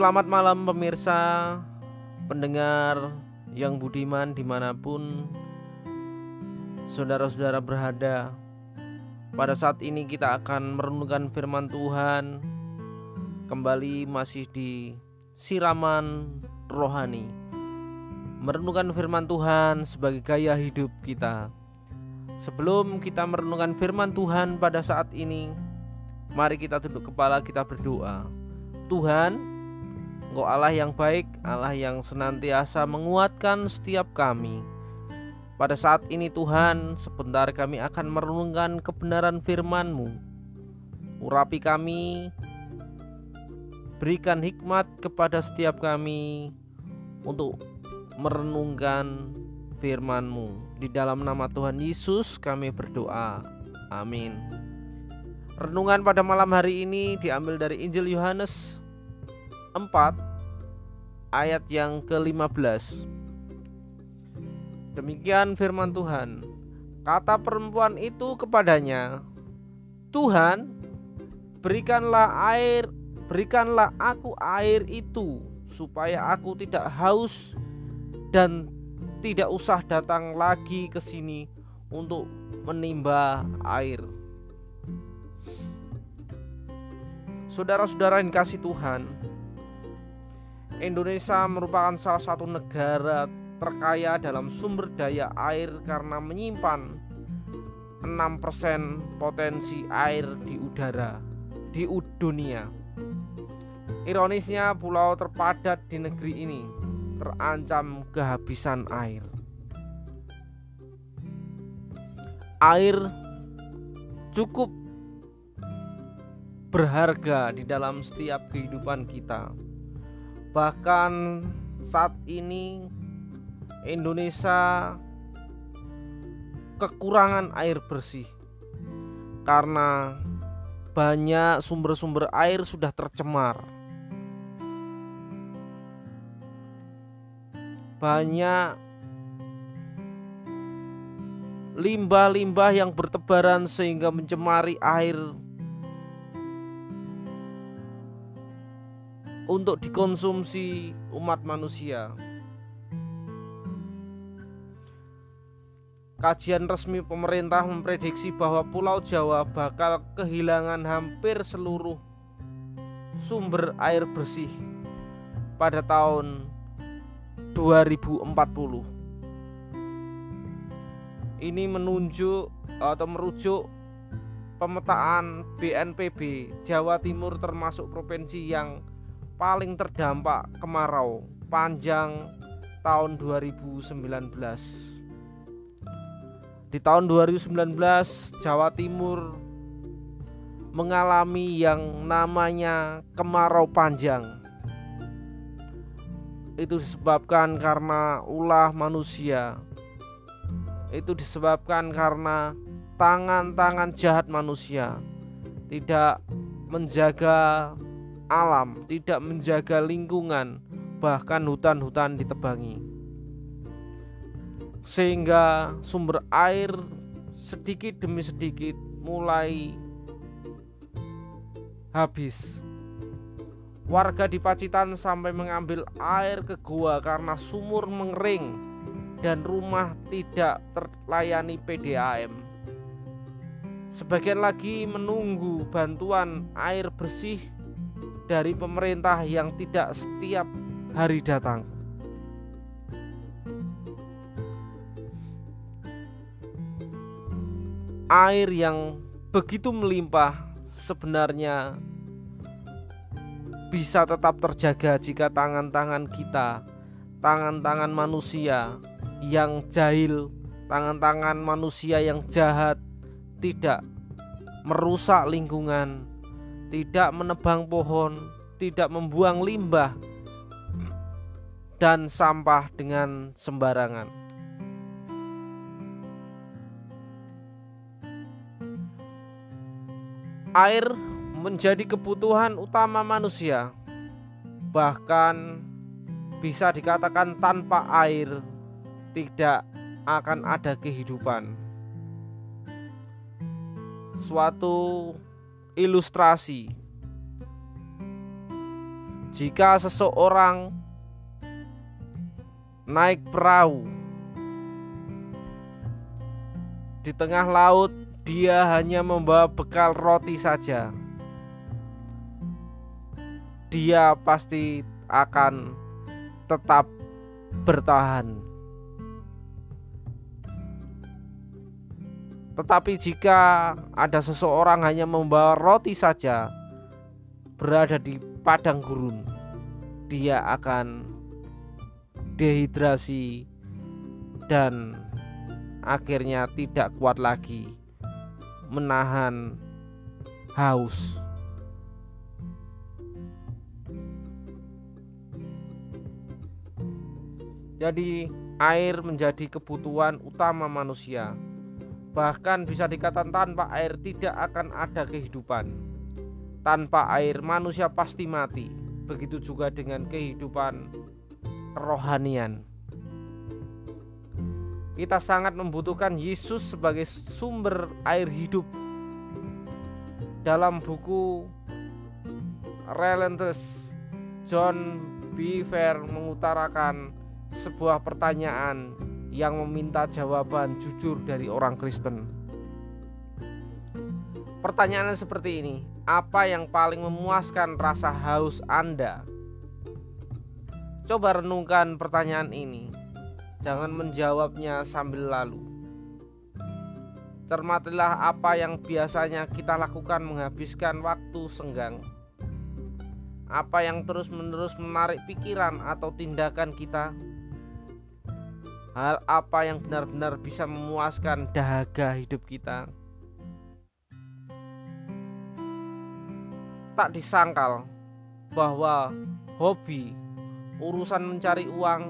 Selamat malam pemirsa Pendengar yang budiman di mana pun Saudara-saudara berada. Pada saat ini kita akan merenungkan firman Tuhan. Kembali masih di siraman rohani. Merenungkan firman Tuhan sebagai gaya hidup kita. Sebelum kita merenungkan firman Tuhan pada saat ini Mari kita tunduk kepala kita berdoa. Tuhan Engkau Allah yang baik, Allah yang senantiasa menguatkan setiap kami. Pada saat ini Tuhan, sebentar kami akan merenungkan kebenaran firman-Mu. Urapi kami, berikan hikmat kepada setiap kami untuk merenungkan firman-Mu. Di dalam nama Tuhan Yesus kami berdoa. Amin. Renungan pada malam hari ini diambil dari Injil Yohanes 4 ayat yang ke-15 Demikian firman Tuhan Kata perempuan itu kepadanya Tuhan berikanlah air berikanlah aku air itu supaya aku tidak haus dan tidak usah datang lagi ke sini untuk menimba air. Saudara-saudara yang kasih Tuhan, Indonesia merupakan salah satu negara terkaya dalam sumber daya air karena menyimpan 6% potensi air di udara di dunia. Ironisnya pulau terpadat di negeri ini terancam kehabisan air. Air cukup berharga di dalam setiap kehidupan kita Bahkan saat ini Indonesia kekurangan air bersih karena banyak sumber-sumber air sudah tercemar. Banyak limbah-limbah yang bertebaran sehingga mencemari air untuk dikonsumsi umat manusia. Kajian resmi pemerintah memprediksi bahwa Pulau Jawa bakal kehilangan hampir seluruh sumber air bersih pada tahun 2040. Ini menunjuk atau merujuk pemetaan BNPB Jawa Timur termasuk provinsi yang paling terdampak kemarau panjang tahun 2019. Di tahun 2019 Jawa Timur mengalami yang namanya kemarau panjang. Itu disebabkan karena ulah manusia. Itu disebabkan karena tangan-tangan jahat manusia tidak menjaga alam, tidak menjaga lingkungan, bahkan hutan-hutan ditebangi. Sehingga sumber air sedikit demi sedikit mulai habis. Warga di Pacitan sampai mengambil air ke gua karena sumur mengering dan rumah tidak terlayani PDAM. Sebagian lagi menunggu bantuan air bersih dari pemerintah yang tidak setiap hari datang. Air yang begitu melimpah sebenarnya bisa tetap terjaga jika tangan-tangan kita, tangan-tangan manusia yang jahil, tangan-tangan manusia yang jahat tidak merusak lingkungan, tidak menebang pohon, tidak membuang limbah dan sampah dengan sembarangan. Air menjadi kebutuhan utama manusia, bahkan bisa dikatakan tanpa air tidak akan ada kehidupan. Suatu ilustrasi. jika seseorang naik perahu di tengah laut, dia hanya membawa bekal roti saja. Dia pasti akan tetap bertahan. Tetapi jika ada seseorang hanya membawa roti saja, berada di padang gurun, dia akan dehidrasi dan akhirnya tidak kuat lagi menahan haus. Jadi, air menjadi kebutuhan utama manusia. Bahkan bisa dikatakan tanpa air tidak akan ada kehidupan. Tanpa air manusia pasti mati. Begitu juga dengan kehidupan kerohanian. Kita sangat membutuhkan Yesus sebagai sumber air hidup. Dalam buku Relentless, John Beaver mengutarakan sebuah pertanyaan yang meminta jawaban jujur dari orang Kristen. Pertanyaannya seperti ini: apa yang paling memuaskan rasa haus Anda? Coba renungkan pertanyaan ini. Jangan menjawabnya sambil lalu. Cermatilah apa yang biasanya kita lakukan menghabiskan waktu senggang. Apa yang terus-menerus menarik pikiran atau tindakan kita? Hal apa yang benar-benar bisa memuaskan dahaga hidup kita? Tak disangkal bahwa hobi urusan mencari uang,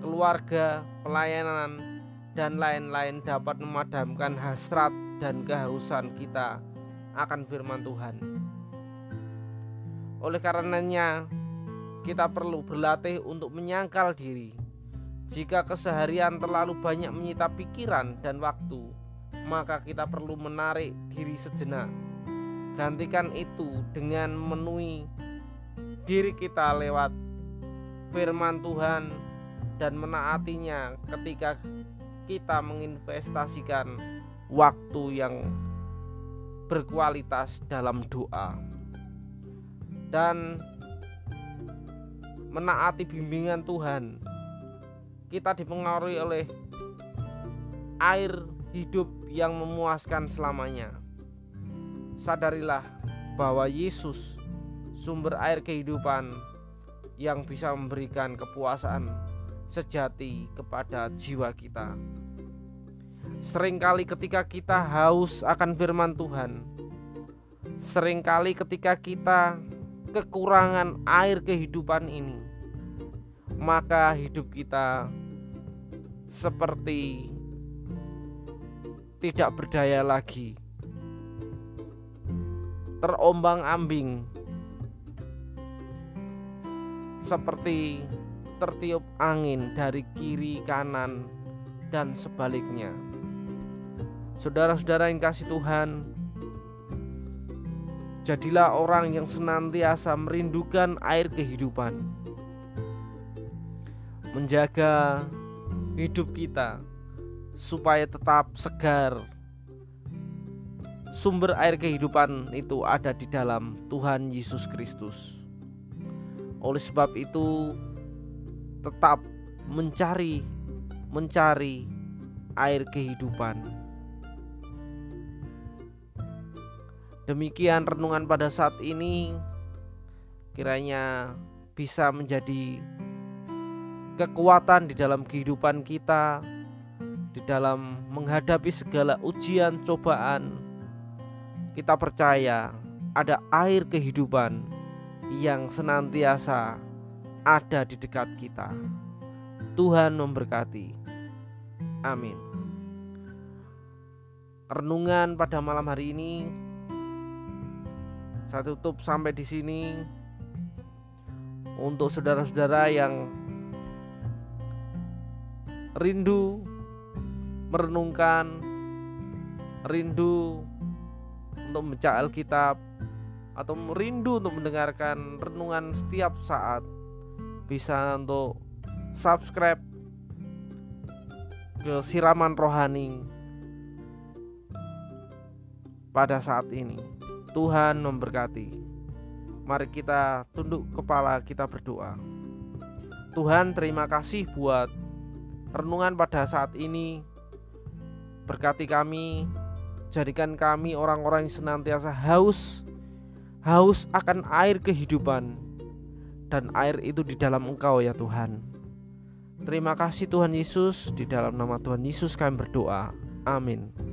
keluarga, pelayanan, dan lain-lain dapat memadamkan hasrat dan kehausan kita akan firman Tuhan. Oleh karenanya, kita perlu berlatih untuk menyangkal diri. Jika keseharian terlalu banyak menyita pikiran dan waktu, maka kita perlu menarik diri sejenak. Gantikan itu dengan memenuhi diri kita lewat firman Tuhan dan menaatinya ketika kita menginvestasikan waktu yang berkualitas dalam doa dan menaati bimbingan Tuhan kita dipengaruhi oleh air hidup yang memuaskan selamanya sadarilah bahwa Yesus sumber air kehidupan yang bisa memberikan kepuasan sejati kepada jiwa kita. Seringkali ketika kita haus akan firman Tuhan, sering kali ketika kita kekurangan air kehidupan ini, maka hidup kita seperti tidak berdaya lagi, terombang-ambing seperti tertiup angin dari kiri kanan dan sebaliknya. Saudara-saudara yang kasih Tuhan, jadilah orang yang senantiasa merindukan air kehidupan. Menjaga hidup kita supaya tetap segar. Sumber air kehidupan itu ada di dalam Tuhan Yesus Kristus. Oleh sebab itu tetap mencari mencari air kehidupan. Demikian renungan pada saat ini kiranya bisa menjadi kekuatan di dalam kehidupan kita di dalam menghadapi segala ujian cobaan kita percaya ada air kehidupan yang senantiasa ada di dekat kita. Tuhan memberkati. Amin. Renungan pada malam hari ini saya tutup sampai di sini untuk saudara-saudara yang rindu merenungkan rindu untuk membaca Alkitab atau rindu untuk mendengarkan renungan setiap saat bisa untuk subscribe ke siraman rohani pada saat ini. Tuhan memberkati. Mari kita tunduk kepala, kita berdoa. Tuhan, terima kasih buat renungan pada saat ini. Berkati kami, jadikan kami orang-orang yang senantiasa haus haus akan air kehidupan dan air itu di dalam Engkau ya Tuhan. Terima kasih Tuhan Yesus, di dalam nama Tuhan Yesus kami berdoa. Amin.